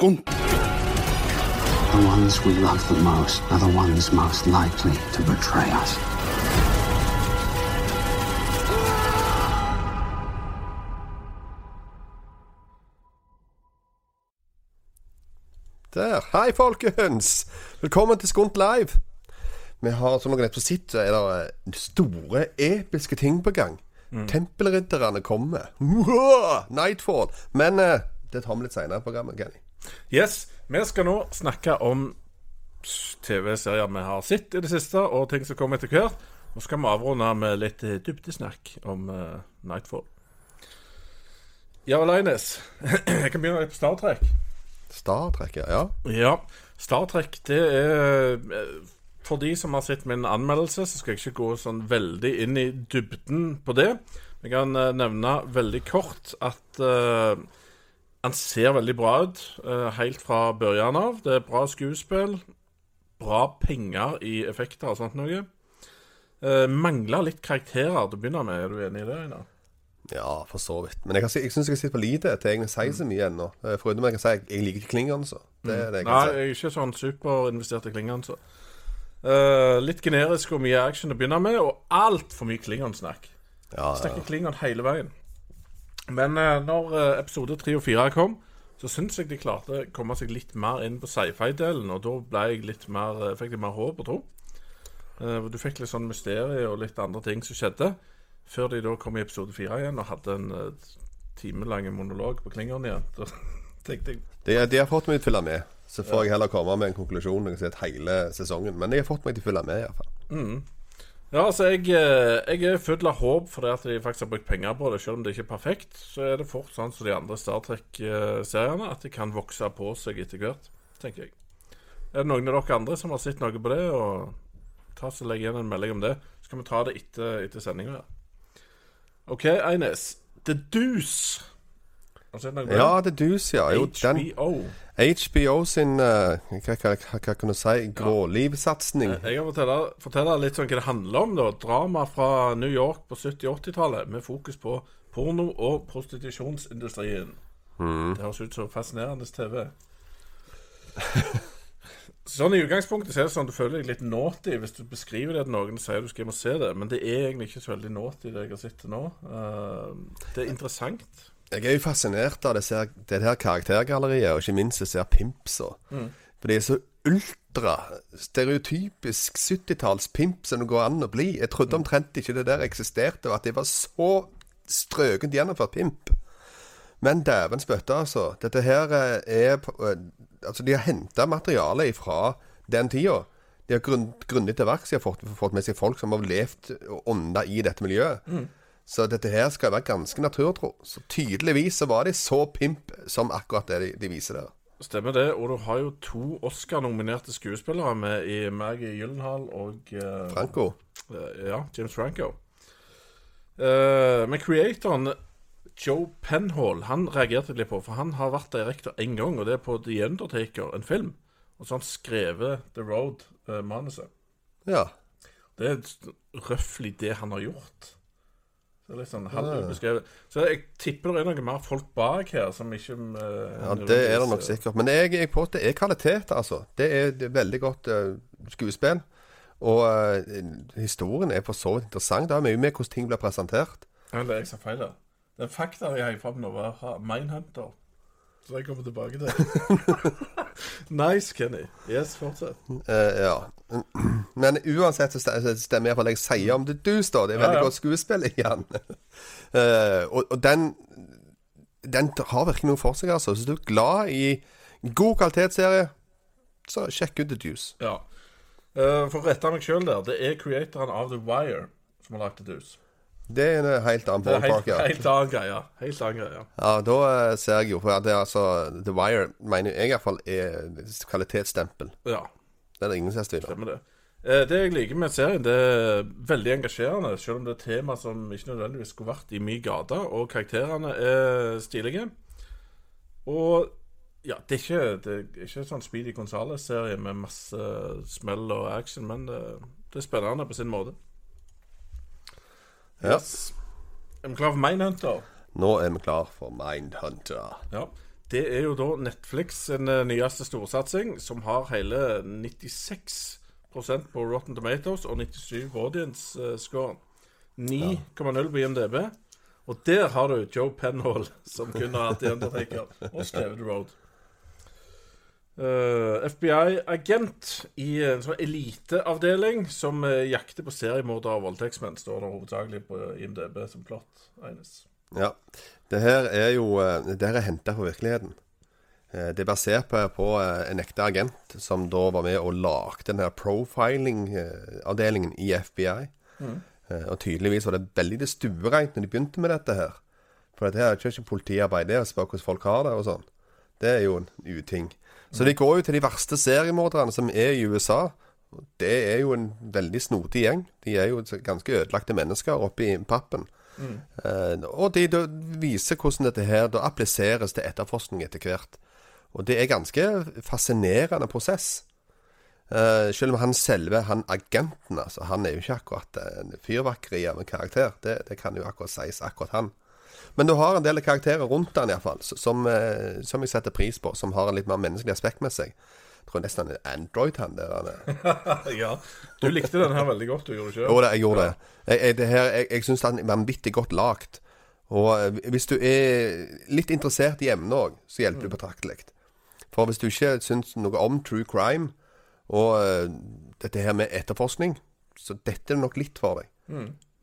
Skunt. The ones we love the most are the ones most likely to betray us. Der. Hei, folkens! Velkommen til Skunt live. Vi har som dere nettopp sitt, så er det eh, store, episke ting på gang. Tempelridderne kommer. Nightfall. Men eh, det tar vi litt seinere i programmet, Kenny. Yes, vi skal nå snakke om TV-serier vi har sett i det siste, og ting som kommer etter hvert. Nå skal vi avrunde med litt eh, dybdesnakk om uh, Nightfall. Ja, Leines. Jeg kan begynne litt på Star Trek. Star Trek, ja. ja. Star Trek, det er eh, For de som har sett min anmeldelse, så skal jeg ikke gå sånn veldig inn i dybden på det. Jeg kan nevne veldig kort at uh, han ser veldig bra ut eh, helt fra børjan av. Det er bra skuespill, bra penger i effekter og sånt noe. Uh, mangler litt karakterer til å begynne med. Er du enig i det, Einar? Ja, for så vidt. Men jeg, kan jeg syns jeg har sett for lite til egentlig sier så mye ennå. Eh, Foruten at jeg kan si jeg, jeg liker ikke Klingon, så. Det er det jeg Nei, kan si. jeg er ikke sånn superinvestert i Klingon, så. Uh, litt generisk og mye action å begynne med, og altfor mye Klingon-snakk. Ja, Snakker Klingon hele veien. Men eh, når eh, episode tre og fire kom, så syns jeg de klarte å komme seg litt mer inn på sci-fi-delen, og da ble jeg litt mer, eh, fikk jeg mer håp og tro. Du fikk litt sånn mysterier og litt andre ting som skjedde, før de da kom i episode fire igjen og hadde en timelang monolog på klingeren igjen. Da tenkte jeg De, de har fått meg til å følge med. Så får jeg heller komme med en konklusjon når jeg har sett hele sesongen. Men de har fått meg til å følge med, iallfall. Ja, altså jeg, eh, jeg er full av håp fordi at de faktisk har brukt penger på det. Selv om det ikke er perfekt, så er det fort sånn som de andre Star Trek-seriene, at de kan vokse på seg etter hvert, tenker jeg. Er det noen av dere andre som har sett noe på det, og ta så legg igjen en melding om det, så kan vi ta det etter, etter sendinga. OK, Eines. The Deuce. Ja, det er dus, ja. Jo, den HBO. HBO sin uh, hva, hva, hva, kan du si Grålivsatsing. Jeg kan fortelle, fortelle litt sånn hva det handler om. da Drama fra New York på 70-80-tallet med fokus på porno- og prostitusjonsindustrien. Det høres ut som fascinerende TV. Sånn I utgangspunktet så er det sånn du føler deg litt naughty hvis du beskriver det til noen og sier du skal hjem og se det, men det er egentlig ikke så veldig naughty, det jeg har sett til nå. Uh, det er interessant. Jeg er jo fascinert av disse, det her karaktergalleriet, og ikke minst disse her pimpsa. For de er så ultra stereotypisk 70-talls pimp som det går an å bli. Jeg trodde omtrent ikke det der eksisterte, og at det var så strøkent gjennomført pimp. Men dæven spytte, altså. Dette her eh, er eh, Altså, de har henta materiale fra den tida. De har grunn, grundig til verks. De har fått, fått med seg folk som har levd og ånda i dette miljøet. Så dette her skal være ganske naturtro. Så tydeligvis så var de så pimp som akkurat det de, de viser der. Stemmer det. Og du har jo to Oscar-nominerte skuespillere med i Maggie Gyllenhaal og uh, Franco. Eh, ja, James Franco. Uh, men creatoren Joe Penhall Han reagerte litt på, for han har vært direktør én gang, og det er på The Undertaker, en film. Og så har han skrevet The Road-manuset. Ja. det er røftlig det han har gjort. Det er litt sånn halvbeskrevet. Så jeg tipper det er noe mer folk bak her som ikke uh, ja, det er det nok sikkert. Men jeg, jeg på, det er kvalitet, altså. Det er, det er veldig godt uh, skuespill. Og uh, historien er for så vidt interessant. Det har mye med hvordan ting blir presentert. Ja, det er jeg sa feil der. Den fakta jeg heiv fram nå, var Mindhunter. Så jeg kommer tilbake til. nice, Kenny. Yes, fortsett. Eh, ja. Men uansett så stemmer jeg stemmer iallfall jeg sier om The Deuce, da. Det er veldig Ja, ja. godt skuespill igjen. Eh, og, og den Den har virkelig noe for seg, altså. Så hvis du er glad i god kvalitetsserie, så sjekk ut The Deuce. Ja. Eh, for å rette meg sjøl der, det er creatoren av The Wire som har lagd The Deuce. Det er en helt annen er ballpark, ja. helt annen greie. Helt annen greie. Ja, da eh, ser jeg jo for at det er altså The Wire mener jeg iallfall er kvalitetsstempel. Ja, Det er det ingen som helst tvil om. stemmer det. Eh, det jeg liker med serien, det er veldig engasjerende, selv om det er tema som ikke nødvendigvis skulle vært i min gate, og karakterene er stilige. Og ja, det er ikke, det er ikke sånn Speedy Gonzales-serie med masse smell og action, men det, det er spennende på sin måte. Ja. Yes. Er vi klar for Mindhunter? Nå er vi klar for Mindhunter. Ja. det er jo da Netflix sin eh, nyeste storsatsing, som har hele 96% på Rotten Tomatoes og 97 på audience-score. 9,0 på IMDb. Og der har du Joe Penhall, som kunne hatt The Undertaker, og skrevet The Road. Eh, FBI-agent i en sånn eliteavdeling som eh, jakter på seriemordere og voldtektsmenn, står det hovedsakelig på IMDb som plott. Eines. Ja. Det her er jo eh, Det her er henta fra virkeligheten. Eh, Det er basert på, på eh, en ekte agent som da var med og lagde den her profiling-avdelingen i FBI. Mm. Og tydeligvis var det veldig det stuereint når de begynte med dette her. For dette her er ikke politiarbeid, det er å spørre hvordan folk har det og sånn. Det er jo en uting. Så de går jo til de verste seriemorderne som er i USA. Det er jo en veldig snodig gjeng. De er jo ganske ødelagte mennesker oppi pappen. Eh, og de da viser hvordan dette her da appliseres til etterforskning etter hvert. Og det er ganske fascinerende prosess. Uh, selv om han selve, han agenten, altså, han er jo ikke akkurat en fyrverkeri av en karakter. Det, det kan jo akkurat sies, akkurat han. Men du har en del karakterer rundt den iallfall, som, eh, som jeg setter pris på. Som har en litt mer menneskelig aspekt med seg. Jeg tror nesten det er Android, han der. Han ja. Du likte den her veldig godt, du gjorde ikke Jo, det, jeg gjorde det. Jeg, det her, jeg, jeg syns den er vanvittig godt lagd. Og eh, hvis du er litt interessert i emnet òg, så hjelper det betraktelig. For hvis du ikke syns noe om true crime og eh, dette her med etterforskning, så dette er nok litt for deg.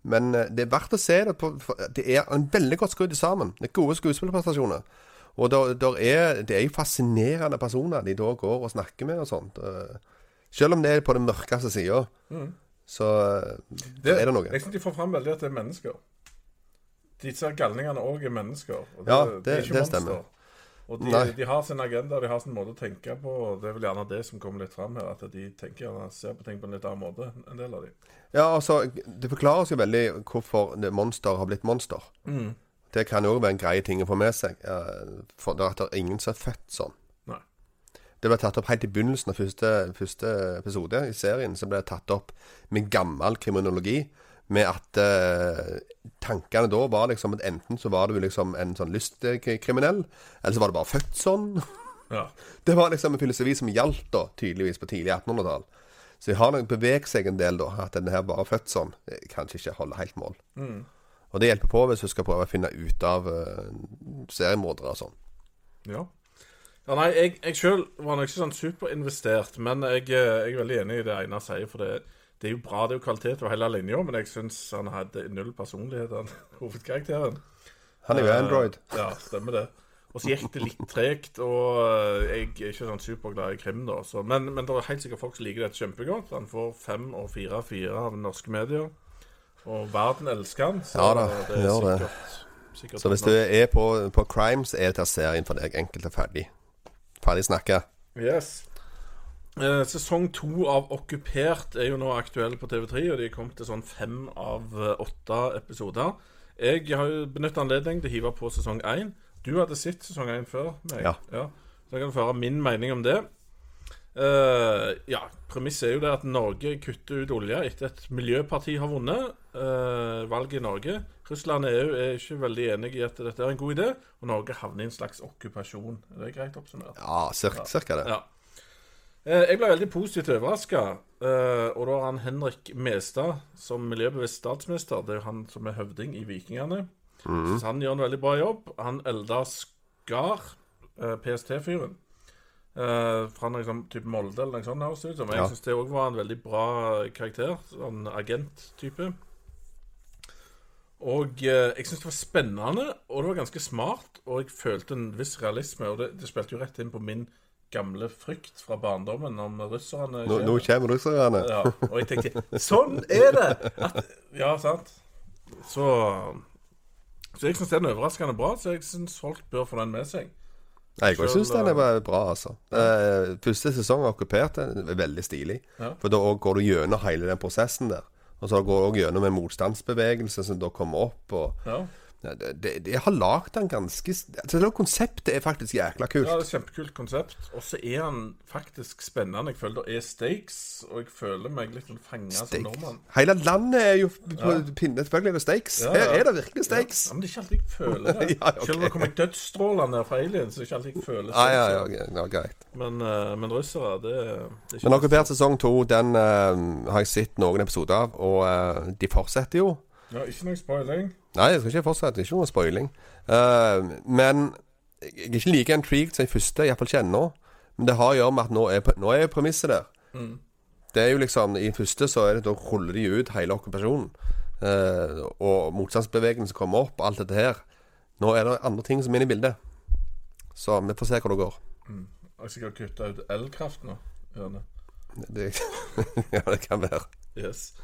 Men eh, det er verdt å se det på. Det er en veldig godt skrudd sammen. Det er gode skuespillerprestasjoner. Og der, der er, det er jo fascinerende personer de da går og snakker med og sånt. Eh, Selv om det er på den mørkeste sida, så eh, Det, er det noe. Jeg synes de får fram veldig at det er mennesker. Disse galningene òg er mennesker. Og Ja, er det- ikke det monstre. stemmer. Og de, de har sin agenda, de har sin måte å tenke på. og Det er vel gjerne det som kommer litt fram her. At de tenker gjerne ser på ting på en litt annen måte, en del av de. Ja, altså, Det forklares jo veldig hvorfor monster har blitt monster. Det kan jo være en grei ting å få med seg. For det er det ingen som er født sånn. Nei. Det ble tatt opp helt i begynnelsen av første, første episode i serien. Så ble det tatt opp med gammel kriminologi. Med at eh, tankene da var liksom at enten så var du liksom en sånn lystkriminell, eller så var du bare født sånn. Ja. Det var liksom en filosofi som gjaldt da, tydeligvis på tidlig 1800-tall. Så jeg har nok beveget seg en del da, at denne her bare født sånn, eh, kanskje ikke holder helt mål. Og det hjelper på hvis du skal prøve å finne ut av uh, seriemordere og sånn. Ja. ja nei, jeg, jeg sjøl var nok ikke sånn superinvestert, men jeg, eh, jeg er veldig enig i det Einar sier. For det, det er jo bra, det er jo kvalitet over hele linja, men jeg syns han hadde null personlighet, han hovedkarakteren. Han er jo Android. Android. Ja, stemmer det. Og så gikk det litt tregt, og eh, jeg er ikke sånn superglad i krim, da. Så, men, men det er helt sikkert folk som liker dette kjempegodt. Han får fem og fire av fire av norske medier. Og verden elsker han. Så Ja da, det er gjør det. sikkert, sikkert Så hvis du er på, på crime, så er dette serien for deg enkelt og ferdig. Ferdig snakka. Yes. Eh, sesong to av Okkupert er jo nå aktuell på TV3, og de kommet til sånn fem av eh, åtte episoder. Jeg har jo benyttet anledning til å hive på sesong én. Du hadde sett sesong én før meg. Ja. Så jeg kan føre min mening om det. Eh, ja, Premisset er jo det at Norge kutter ut olje etter at miljøparti har vunnet eh, valget i Norge. Russland og EU er ikke veldig enige i at dette er en god idé, og Norge havner i en slags okkupasjon. Er det greit oppsummert? Ja, cirka, cirka det. Ja. Eh, Jeg ble veldig positivt overraska. Og da har han Henrik Mestad som miljøbevisst statsminister. Det er jo han som er høvding i Vikingene. Så han gjør en veldig bra jobb. Han Eldar Skar, eh, PST-fyren eh, fra noe sånn type Molde eller noe sånt, Her, så. Jeg Ja. synes det òg var en veldig bra karakter. Sånn agenttype. Og eh, jeg syns det var spennende, og det var ganske smart. Og jeg følte en viss realisme, og det, det spilte jo rett inn på min gamle frykt fra barndommen om russerne. Nå, nå kommer russerne. Ja, og jeg tenkte Sånn er det! At, ja, sant. Så Så jeg syns den er overraskende bra, så jeg syns folk bør få den med seg. Nei, Jeg syns den er bra, altså. Eh, første sesong av Okkupert er veldig stilig. Ja. For da går du gjennom hele den prosessen der. Og så går du òg gjennom en motstandsbevegelse som da kommer opp. Og Ja. De, de, har lagd den ganske altså, det Konseptet er faktisk jækla kult. Ja, det er et kjempekult konsept. Og så er han faktisk spennende. Jeg føler det er stakes, og jeg føler meg litt sånn fanga som nordmann. Hele landet er jo på pinne. Selvfølgelig er det steaks. Ja, Her er det virkelig stakes. Ja, men det er ikke alltid jeg føler det. Ja, okay. Selv om det kommer dødsstråler ned fra aliens, så er ikke alltid jeg føler Ja, ja, ja, okay. ja, greit. Men, eh, men russere, det, det er ikke Men Okkupert sesong to, den uh, har jeg sett noen episoder av, og uh, de fortsetter jo. Ja, ikke noe spoiling. Nei, jeg skal ikke fortsette. Ikke noe spoiling. Uh, men jeg er ikke like intrigued som jeg første, iallfall ikke ennå. Men det har å gjøre med at nå er, nå er premisset der. Det er jo liksom I første så er det da ruller de ut hele okkupasjonen. Eh, og motstandsbevegelsen kommer opp, alt dette her. Nå er det andre ting som er inne i bildet. Så vi får se hvor det går. Jeg skal kutte ut elkraft nå. Gjerne. Det, ja, det kan være. Yes.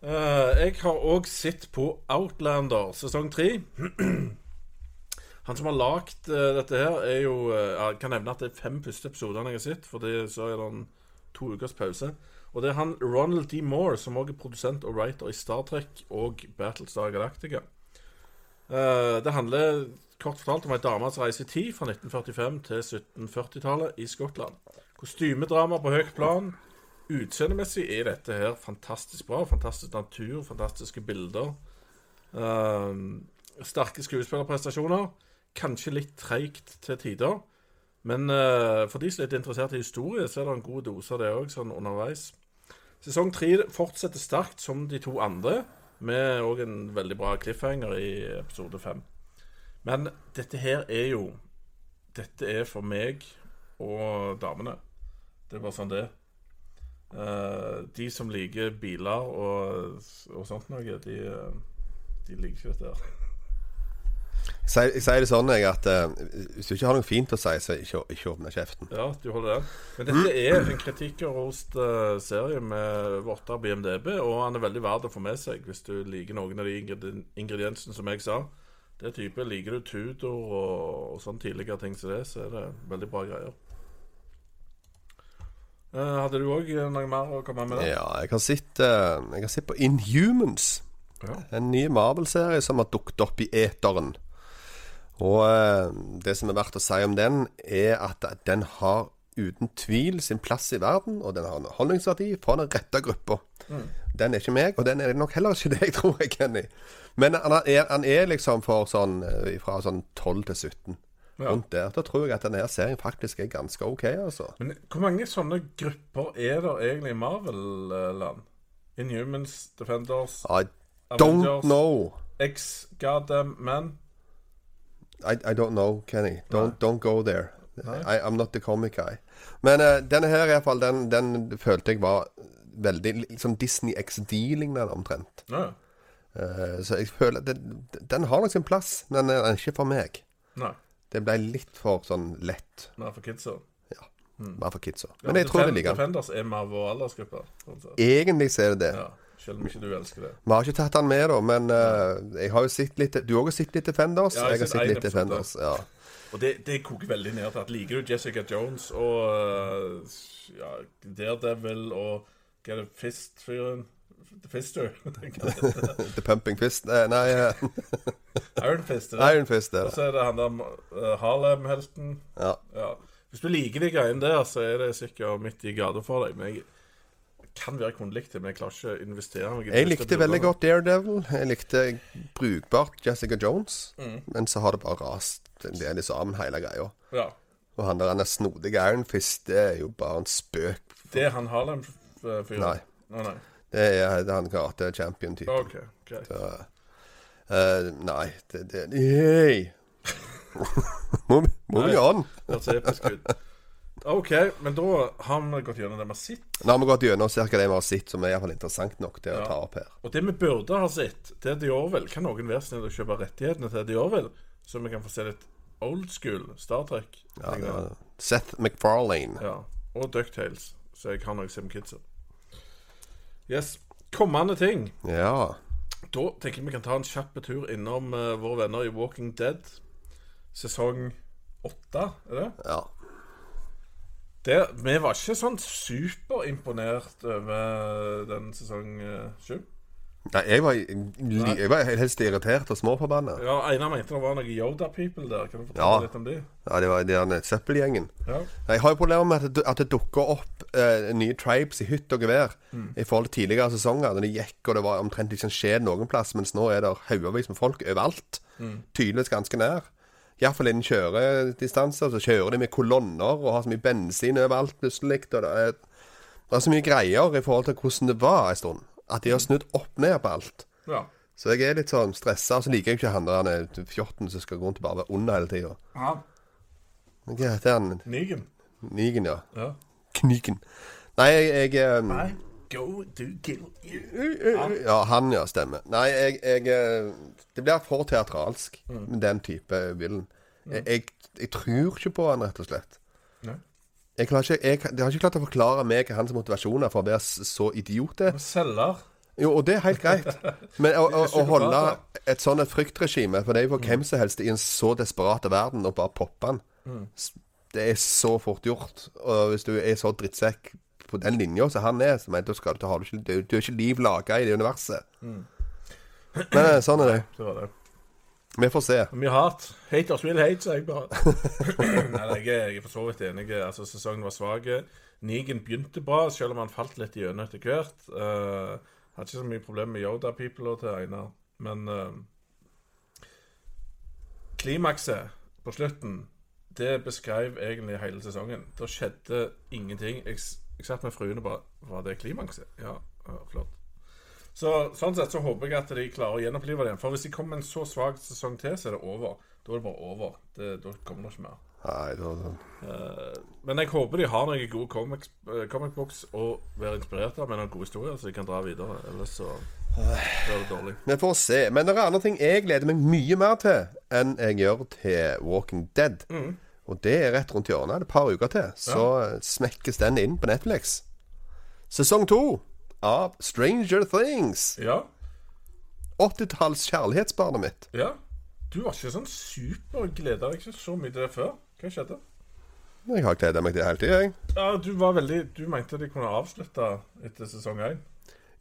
Eh, jeg har òg sett på Outlander sesong tre. Han som har lagd uh, dette her, er jo uh, Jeg kan nevne at det er fem første episodene jeg har sett, for så er det en to ukers pause. Og det er han Ronald D. Moore, som også er produsent og writer i Star Trek og Battlestar Galactica. Eh, det handler kort fortalt om ei dame som reiser i tid fra 1945 til 1740-tallet i Skottland. Kostymedrama på høyt plan. Utseendemessig er dette her fantastisk bra. Fantastisk natur, fantastiske bilder. Um, sterke skuespillerprestasjoner. Kanskje litt treigt til tider. Men uh, for de som er litt interessert i historie, så er det en god dose av det òg, sånn underveis. Sesong tre fortsetter sterkt som de to andre, med òg en veldig bra cliffhanger i episode fem. Men dette her er jo Dette er for meg og damene. Det er bare sånn det er. Eh, de som liker biler og, og sånt noe, de, eh, de liker ikke dette her. Jeg sier, jeg sier det sånn jeg, at uh, hvis du ikke har noe fint å si, så ikke, ikke åpne kjeften. Ja, du holder den. Men dette er en kritikkrost uh, serie med vårt av IMDb, og han er veldig verd å få med seg hvis du liker noen av de ingrediensene som jeg sa. Det type Liker du Tudor og, og sånn tidligere ting som det, så er det veldig bra greier. Eh, hadde du òg noe mer å komme med der? Ja, jeg har sett, eh, jeg har sett på Inhumans. Ja. En ny Marvel-serie som har dukket opp i eteren. Og eh, det som er verdt å si om den, er at den har uten tvil sin plass i verden, og den har en holdningsverdi for den rette gruppa. Den er ikke meg, og den er nok heller ikke deg, tror jeg, Kenny. Men han er, han er liksom for sånn eh, fra sånn 12 til 17. Rundt der. Da tror jeg at denne serien faktisk er ganske OK, altså. Men hvor mange sånne grupper er det egentlig i Marvel-land? Inhumans, Defenders, I don't Avengers. know. X-Goddamn Man? I, I don't know, Kenny. Don't, don't go there. I, I'm not the comic guy. Men uh, denne her i hvert fall, den, den følte jeg var veldig sånn Disney XD-lignende omtrent. Ja. Uh, så jeg føler den, den har nok sin plass, men den er ikke for meg. Nei. Det ble litt for sånn lett. Mer for kidsa. Ja. Bare for kidsa. Ja, Men jeg tror det ligger an. Defenders er mer vår aldersgruppe. sånn. Egentlig så er det det. Ja, selv om ikke du elsker det. Vi har ikke tatt den med, da, men uh, jeg har jo sett litt Du har også sett litt Defenders? Ja, jeg jeg har sett litt. Defenders. Ja. Og det, det koker veldig ned til at liker du Jessica Jones og uh, ja, Daredevil og Hva er det Fist-fyren? The Fister? The Pumping Fist Nei, Nei, eh, Iron Fist. det? Iron Fist Og så er det han der uh, Harlem-helten. Ja. Ja. Hvis du liker de greiene der, så er det sikkert midt i gata for deg. Men jeg kan være kunne likt det, men jeg klarer ikke å investere meg Jeg likte veldig godt Daredevil. Jeg likte brukbart Jessica Jones. Mm. Men så har det bare rast en del i sammen, hele greia. Ja. Og han der han er snodige Iron Fist, det er jo bare en spøk. Det er han Harlem-fyren? Nei. Oh, nei. Det er, det er han karate-champion-typen. OK, greit. uh, nei, det, det! Move moving on. OK, men da har vi gått gjennom det vi har sett. Nå har vi gått gjennom ca. det vi har sett, som er i hvert fall interessant nok til å ta opp her. Og det vi burde ha sett, det er The Orville. Kan noen være snill og kjøpe rettighetene til The Orville, så vi kan få se litt old school Star Trek? Ja, Seth MacFarlane. Ja, og Ducktales, så jeg har noe som kidsa. Yes. Kommende ting. Ja. Da tenker jeg vi kan ta en kjapp tur innom uh, våre venner i Walking Dead. Sesong åtte, er det? ja. det? Vi var ikke sånn superimponert over den sesong sju. sju. Nei, jeg var, jeg var helst irritert og småforbanna. Ja, Einar mente det var noen Yoda-people der. Kan du fortelle Ja. litt om de? Ja, det var den søppelgjengen. Ja. Jeg har jo problemer med at det, at det dukker opp eh, nye tribes i hytt og gevær Mm. i forhold til tidligere sesonger, da det gikk og det var omtrent ikke skjedd noen plass, mens nå er det haugevis med folk overalt. Mm. Tydeligvis ganske nær. Iallfall innen kjøredistanser, så kjører de med kolonner og har så mye bensin overalt plutselig. Og det er, det er så mye greier i forhold til hvordan det var en stund, at de har snudd opp ned på alt. ja. Så jeg er litt sånn stressa, og så liker jeg ikke han der er 14 som skal gå rundt og bare være under hele tida. ja. Hva heter han? Nigen. Nigen, ja. Ja. Kniken. Nei, jeg, jeg um, Nei. go to kill you. Ja, han, ja, stemmer. Nei, jeg, jeg eh, Det blir for teatralsk med den type villen. Jeg, jeg, jeg tror ikke på han, rett og slett. Jeg, ikke, jeg, jeg har ikke klart å forklare meg hans motivasjoner for å være så idiot. Selger. Jo, og det er helt greit. Men å, å, å holde et sånt fryktregime For det er jo for hvem som helst i en så desperat verden å bare poppe den. Det er så fort gjort. Og hvis du er så drittsekk på den linja som han er, så jeg, da skal du, har du, ikke, du, du er ikke liv laga i det universet. Men eh, sånn er det. Det var det. Vi får se. Mye hat. Haters will hate, sier jeg bare. Nei, jeg, er- jeg er for så vidt enig. Altså, Sesongen var svak. Nigen begynte bra, selv om han falt litt gjennom etter hvert. Uh, hadde ikke så mye problemer med Yoda-people til Einar. Men uh, klimakset på slutten, det beskrev egentlig hele sesongen. Da skjedde ingenting. Jeg, jeg satt med fruene bare Var det klimakset? Ja, ja, flott. Så Sånn sett så håper jeg at de klarer å gjenopplive det. For hvis de kommer med en så svak sesong til, så er det over. Da er det bare over. Det, da kommer det ikke mer. Nei, det var sånn. Uh, men jeg håper de har noen gode comics, eh, comic books å være inspirert av, med noen gode historier, så de kan dra videre. Ellers så blir det dårlig. Vi får se. Men det er andre ting jeg gleder meg mye mer til enn jeg gjør til Walking Dead. Og det er rett rundt hjørnet. Det er et par uker til. Så ja. smekkes den inn på Netflix. Sesong to av Stranger Things. Ja. 80-talls kjærlighetsbarnet mitt. ja. Du var ikke sånn supergleda deg ikke så mye til det før. Hva skjedde? Jeg har gleda meg til det hele tida, jeg. Ja, Du var veldig Du mente de kunne avslutte etter sesong én?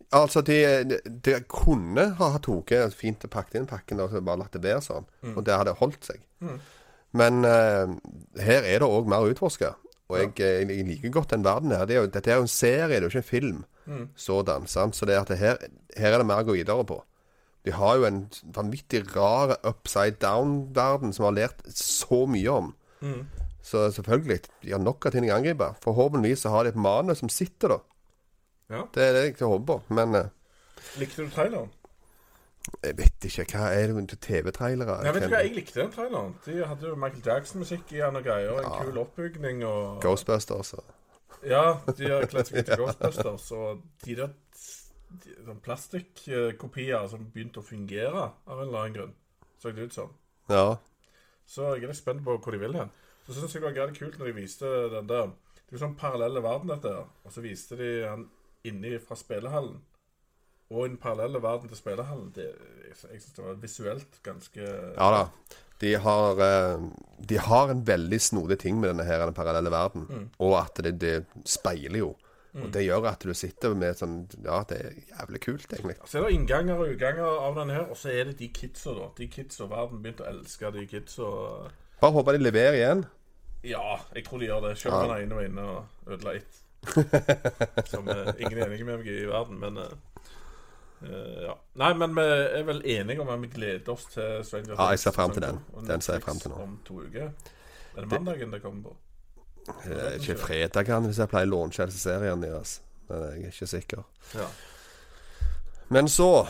Altså, de, de kunne ha tatt fint og pakket inn pakken og bare latt det være sånn. Og det hadde holdt seg. Men uh, her er det òg mer å utforske. Og jeg, eh, jeg liker godt den verden her. Det er jo, dette er jo en serie, det er jo ikke en film sådan. Sant? Så det er at det her, her er det mer å gå videre på. Vi har jo en vanvittig rar upside down-verden som vi har lært så mye om. Så selvfølgelig, de har nok av ting å angripe. Forhåpentligvis så har de et manus som sitter, da. Ja. Det er det jeg håper på. Men eh, Likte du traileren? jeg vet ikke. Hva er det til TV-trailere? Jeg vet ikke hva, jeg likte den traileren. De hadde jo Michael Jackson-musikk i den og greier. En kul oppbygning og Ghostbusters. og- Ja, de har kledd seg ut til Ghostbusters, og de der de, sånn plastikkopier som begynte å fungere av en eller annen grunn, så det ut som. Ja. Så jeg er litt spent på hvor de vil hen. Så syns jeg det var greit kult når de viste den der Det er jo sånn parallelle verden, dette her. Og så viste de han inni fra spillehallen. Og i den parallelle verden til spillerhallen, Det, jeg jeg syns det var visuelt ganske ja da. De har, eh, de har en veldig snodig ting med denne her, den parallelle verden. Og at det, det speiler jo. Og det gjør at du sitter med sånn Ja, det er jævlig kult, egentlig. Så er det innganger og utganger av denne her, og så er det de kidsa, da. De kidsa, verden begynte å elske de kidsa. Bare håper de leverer igjen. Ja, jeg tror de gjør det. Selv om han ene var inne og ødela ett. Som eh, ingen er enig med meg i verden, men eh, ja. Nei, men vi er vel enige om at vi gleder oss til Stranger Ja, jeg ser Things frem til den. Den ser jeg frem til nå. Om to uker. Er det mandagen det kommer på? Er ikke fredagen hvis jeg pleier å låne Chelsea-serien deres. Men jeg er ikke sikker. Ja. Men så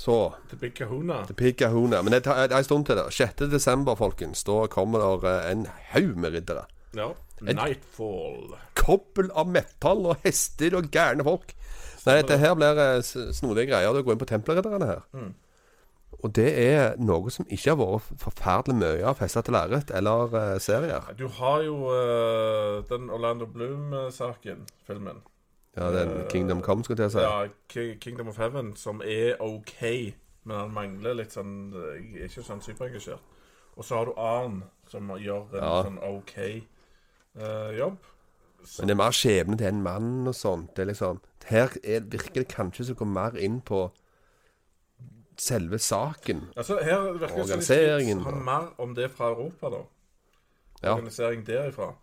Så The Big Kahuna. Pig Kahuna. Men det er en stund til det. 6. desember, folkens. Da kommer det eh, en haug med riddere. Ja. Nightfall. kobbel av metall og hester og gærne folk. Nei, dette her blir eh, snodige greier. Du går inn på Tempelridderne her. Og det er noe som ikke har vært forferdelig mye av festa til lerret eller uh, serier. Du har jo uh, den Orlando Bloom-saken, filmen. Ja, den Kingdom Come, skulle jeg å si. Ja, Kingdom of Heaven, som er OK, men han mangler litt sånn Jeg er ikke sånn superengasjert. Og så har du Arn, som gjør en Ja. sånn OK jobb. Men det er mer skjebne til en mann og sånt. Det er liksom Her er, virker det kanskje som det går mer inn på selve saken. Altså, her virker det Organiseringen, skal ha mer om det fra Europa, da. Ja. Organisering derifra.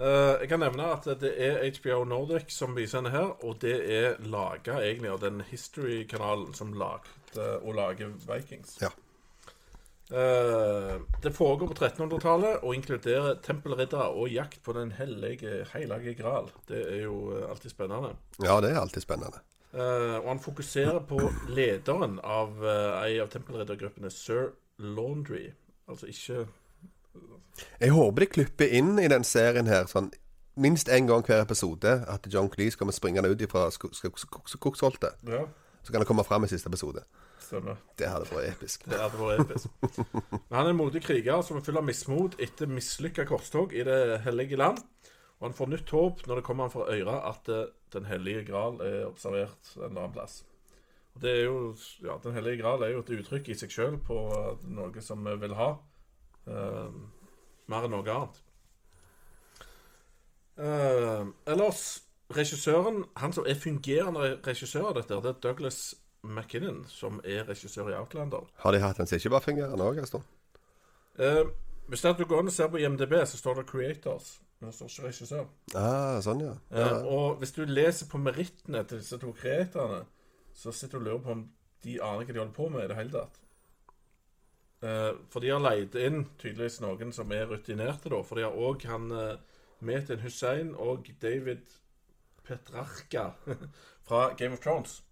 Uh, jeg kan nevne at det er HBO Nordic som viser denne her, og det er laga egentlig av den History-kanalen som lagde og lager Vikings. Ja. Eh, det foregår på 1300-tallet og inkluderer tempelriddere og jakt på den hellige, hellige gral. Det er jo eh, alltid spennende. ja, det er alltid spennende. Eh, og han fokuserer på lederen av ei av tempelriddergruppene, Sir Laundry. Altså ikke Jeg håper de klipper inn i den serien her sånn minst én gang hver episode at John Cleese kommer springende ut fra skogsholtet. Ja, Så kan det komme fram i siste episode. Stemmer. Det hadde vært episk. Det hadde vært episk. Men han er en modig kriger som er full av mismot etter mislykka korstog i Det hellige land. Og han får nytt håp når det kommer han fra øre at eh, Den hellige gral er observert en annen plass. Og det er jo, ja, Den hellige gral er jo et uttrykk i seg sjøl på eh, noe som vi vil ha. eh, mer enn noe annet. Eh, ellers, regissøren, han som er fungerende regissør av dette, det er Douglas McKinnon, som er regissør i Outlander. Har de hatt en som ikke bare fungerer nå? Eh, hvis du går inn og ser på IMDb, så står det 'Creators'. Men det står ikke regissør. Ah, sånn, ja. Eh, ja. og hvis du leser på merittene til disse to creatorene, så sitter du og lurer på om de aner hva de holder på med i det hele tatt. Eh, for de har leid inn tydeligvis noen som er rutinerte, da. For de har òg han uh, Metin Hussein og David Petrarca fra Game of Thrones.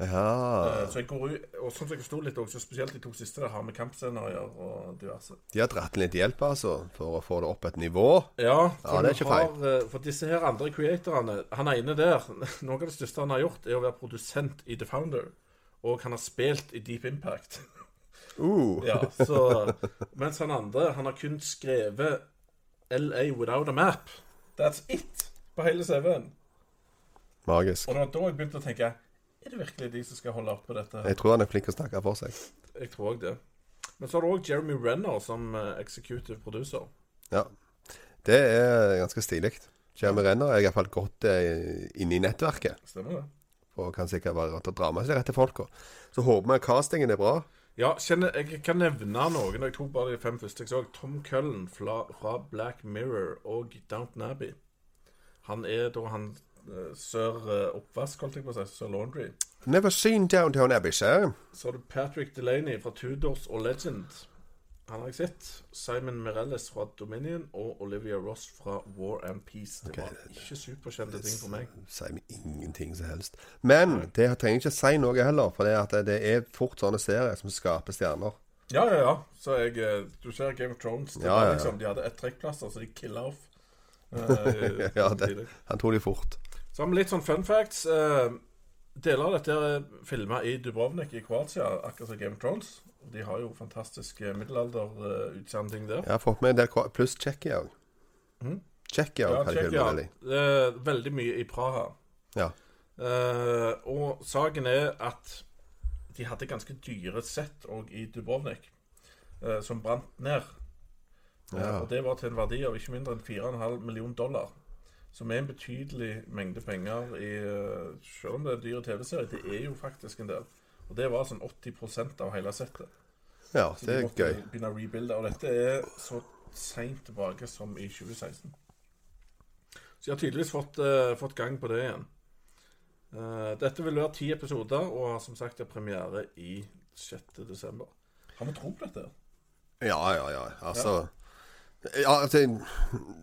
Ja. Eh, så jeg går ut, og sånn som jeg forsto litt også, spesielt de to siste der, har med kampscener å gjøre og diverse. De har dratt inn litt hjelp, altså, for å få det opp et nivå. Ja, for, Ja, det er ikke feil. har, eh, for disse her andre creatorene Han ene der Noe av det største han har gjort, er å være produsent i The Founder. Og han har spilt i Deep Impact. Uh. Ja, så Mens han andre Han har kun skrevet LA Without a Map. That's it på hele CV-en. Magisk. Og det var da jeg begynte å tenke Er det virkelig de som skal holde opp på dette? Jeg tror han er flink til å snakke for seg. Jeg tror òg det. Men så har du òg Jeremy Renner som eh, executive producer. Ja. Det er ganske stilig. Jeremy Renner er iallfall godt eh, inne i nettverket. Stemmer det? Og kan sikkert å dra med seg de rette folka. Så håper vi castingen er bra. Ja, kjenner, jeg kan nevne noen. Jeg tok bare de fem første jeg så. Tom Cullen fra, Black Mirror og Downton Abbey. Han er da han sør eh, oppvask, holdt jeg på å si. Sør Laundry. Never seen Downtown Abbey, sir. Så har du Patrick Delaney fra Tudors og Legend. Han har jeg sett. Simon Mirelles fra Dominion og Olivia Ross fra War and Peace. Det var ikke superkjente ting for meg. Sier meg ingenting som helst. Men det trenger ikke si noe heller, for det, at det er fort sånne serier som skaper stjerner. Ja, ja, ja. Så jeg eh, Du ser Game of Thrones. Ja, var ja, ja. liksom, De hadde ett trekkplaster, så de killa off. Eh, Ja, det, han tok de fort. Så har vi litt sånn fun facts. Eh, deler av dette er filma i Dubrovnik i Kroatia, akkurat som Game of Thrones. De har jo fantastiske middelalderutsending der. Jeg har fått med en del pluss Tsjekkia òg. Mm? Tsjekkia Ja, hadde Tsjekkia. veldig. Er veldig mye i Praha. Ja. Eh, og saken er at de hadde ganske dyre sett òg i Dubrovnik, eh, som brant ned. Eh, Ja. og det var til en verdi av ikke mindre enn 4,5 million dollar. Som er en betydelig mengde penger i eh, Selv om det er en dyr TV-serie, det er jo faktisk en del. Og det var sånn 80% av hele settet. ja, Så det de er måtte gøy. begynne å rebuilde. Og dette er så seint tilbake som i 2016. Så jeg har tydeligvis fått, uh, fått gang på det igjen. Uh, dette vil være ti episoder, og har som sagt premiere i 6. desember. Har vi tro på dette? Ja, ja, ja. Altså ja, altså,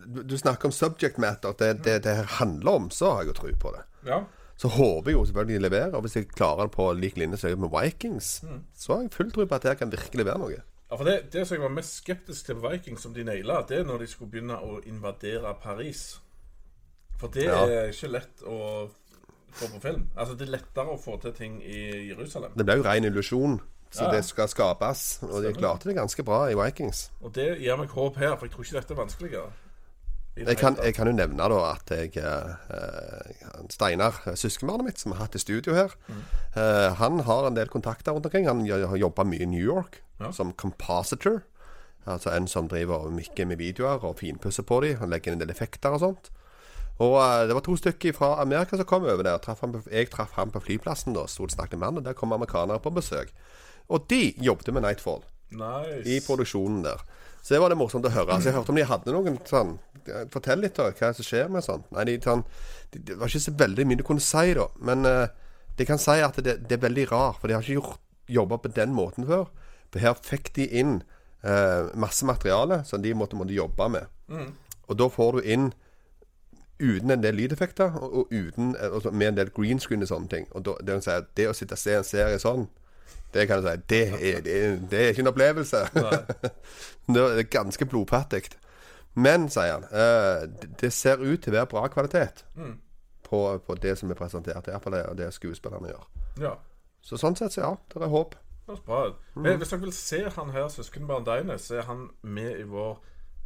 du, du snakker om subject matter. Det det, det handler om, så har jeg jo tro på det. Ja. Så håper jeg jo selvfølgelig de leverer. Og hvis jeg klarer det på lik linje som jeg gjør med Vikings, Mm. så har jeg full tro på at det kan virkelig være noe. Ja, for det, det som jeg var mest skeptisk til Vikings, som de naila, det er når de skulle begynne å invadere Paris. For det Ja. er ikke lett å få på film. Altså, det er lettere å få til ting i Jerusalem. Det blir jo ren illusjon. Så Ja, det skal skapes. Og de klarte det ganske bra i Vikings. Og det gir meg håp her, for jeg tror ikke dette er vanskeligere. Jeg kan, jeg kan jo nevne da at jeg eh, Steinar, søskenbarnet mitt, som har hatt i studio her, Mm. eh, han har en del kontakter rundt omkring. Han har jobba mye i New York Ja. som compositor. Altså en som driver og mikker med videoer og finpusser på dem. Han legger inn en del effekter og sånt. Og eh, det var to stykker fra Amerika som kom over der. Traff han på, jeg traff ham på flyplassen da, sto og snakket med han, og der kom amerikanere på besøk. Og de jobbet med Nightfall Nice. i produksjonen der. Så det var det morsomt å høre. Altså, jeg hørte om de hadde noen sånn Fortell litt, da. Hva som skjer med sånt. Nei, de, sånn, de, det var ikke så veldig mye du kunne si, da. Men uh, de kan si at det, det er veldig rart, for de har ikke gjort jobba på den måten før. For her fikk de inn uh, masse materiale som de måtte, måtte jobbe med. Og da får du inn uten en del lydeffekter, og, og uten, eh, og med en del green screen og sånne ting. Og da, det, si det å sitte og se en serie sånn, det kan du si, det er, det er, det er ikke en opplevelse. det er ganske blodfattig. Men, sier han, uh, det- ser ut til å være bra kvalitet på, på det som er presentert. Iallfall det, det skuespillerne gjør. Ja. Så sånn sett, så ja, det er håp. Det bra ut. Men Hvis dere vil se han her, søskenbarnet Deines, er han med i vår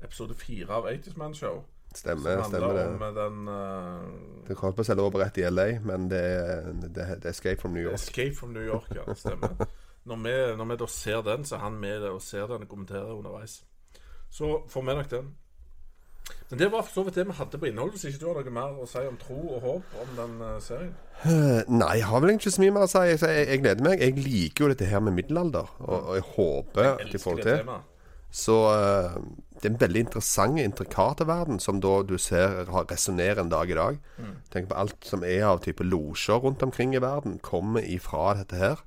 episode fire av 80's Man Show. Stemmer, Som stemmer det. om eh, den uh, Det kommer på å selge over rett i LA, men det er, det, er- det Escape from New York. Escape from New York, ja. Stemmer. Når vi, når vi da ser den, så er han med og ser den og kommenterer underveis. Så får vi nok den. Men det var for så vidt det vi hadde på innhold. Hvis ikke du har noe mer å si om tro og håp om den eh, serien. Eh, Nei, jeg har vel egentlig ikke så mye mer å si. Jeg, jeg, jeg gleder meg. Jeg liker jo dette her med middelalder, og, og jeg håper at de får det det til. temaet. Så eh, det er en veldig interessant, intrikat verden, som da du ser har- resonnerer en dag i dag. Tenk på alt som er av type losjer rundt omkring i verden, kommer ifra dette her.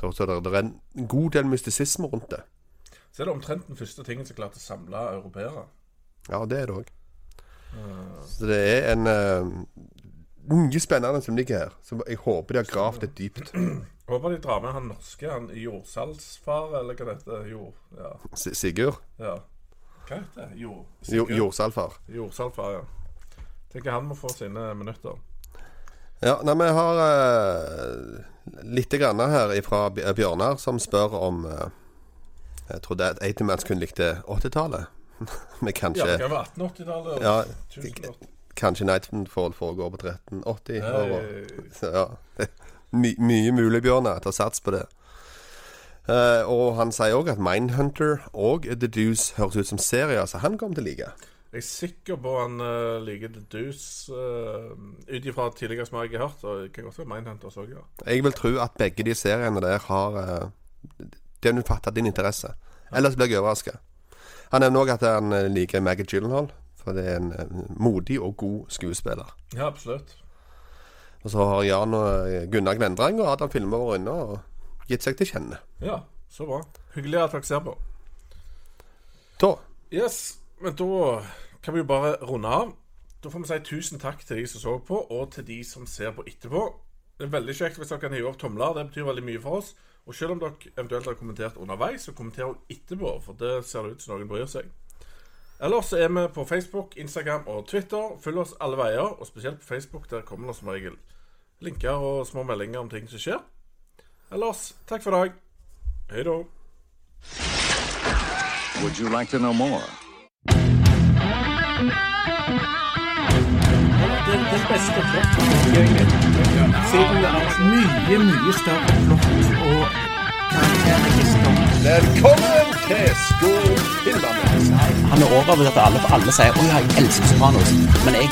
Da, så det, det er en god del mystisisme rundt det. Så er det omtrent den første tingen som klarte å samle europeere. Ja, det er det òg. Så det er en uh, mye spennende som ligger her. Så jeg håper de har gravd det dypt. Håper de drar med han norske, han jordsalgsfar, eller hva det heter. Jord... Ja. Sigurd? ja. Hva heter det? Jord... Jo, jordsalfar. Jordsalgfar, ja. Tenker han må få sine minutter. Ja, nei, vi har uh, litt grann her fra Bjørnar som spør om uh, Jeg trodde at Eitemans kun likte 80-tallet. Men Ja, det kan være 1880-tallet. Ja, 1080. Kanskje Nightfall foregår på 1380 år. Ja. det My, mye mulig, Bjørnar. Ta sats på det. Uh, og han sier òg at Mindhunter og The Deuce høres ut som serier så han kommer til å like. Jeg er sikker på han uh, liker The Deuce uh, ut ifra tidligere som jeg har hørt. Og det kan godt være Mindhunter også, ja. Jeg vil tro at begge de seriene der har uh, du fattet din interesse. Ellers blir jeg overraska. Han nevner òg at han liker Maggie Gyllenhaal, for det er en modig og god skuespiller. Ja, absolutt. Og så har Jan og eh, Gunnar Glendrang og Adam Filmer vært inne og gitt seg til kjenne. Ja, så bra. Hyggelig at dere ser på. Da Yes, men da kan vi jo bare runde av. Da får vi si tusen takk til de som så på, og til de som ser på etterpå. Det er veldig kjekt hvis dere kan hive opp tomler. Det betyr veldig mye for oss. Og selv om dere eventuelt har kommentert underveis, så kommenter etterpå, for det ser det ut som noen bryr seg. Ellers så er vi på Facebook, Instagram og Twitter. Følg oss alle veier, og spesielt på Facebook. Der kommer det som regel linker og små meldinger om ting som skjer. Ellers, takk for i dag. Hei da. Would you like to know more? det, det beste egentlig. Siden det er mye, mye større plott og karakterregister. Velkommen til Skogfilmene! Han er overbevist at alle, alle sier 'Å ja, jeg elsker Sopranos'. Men jeg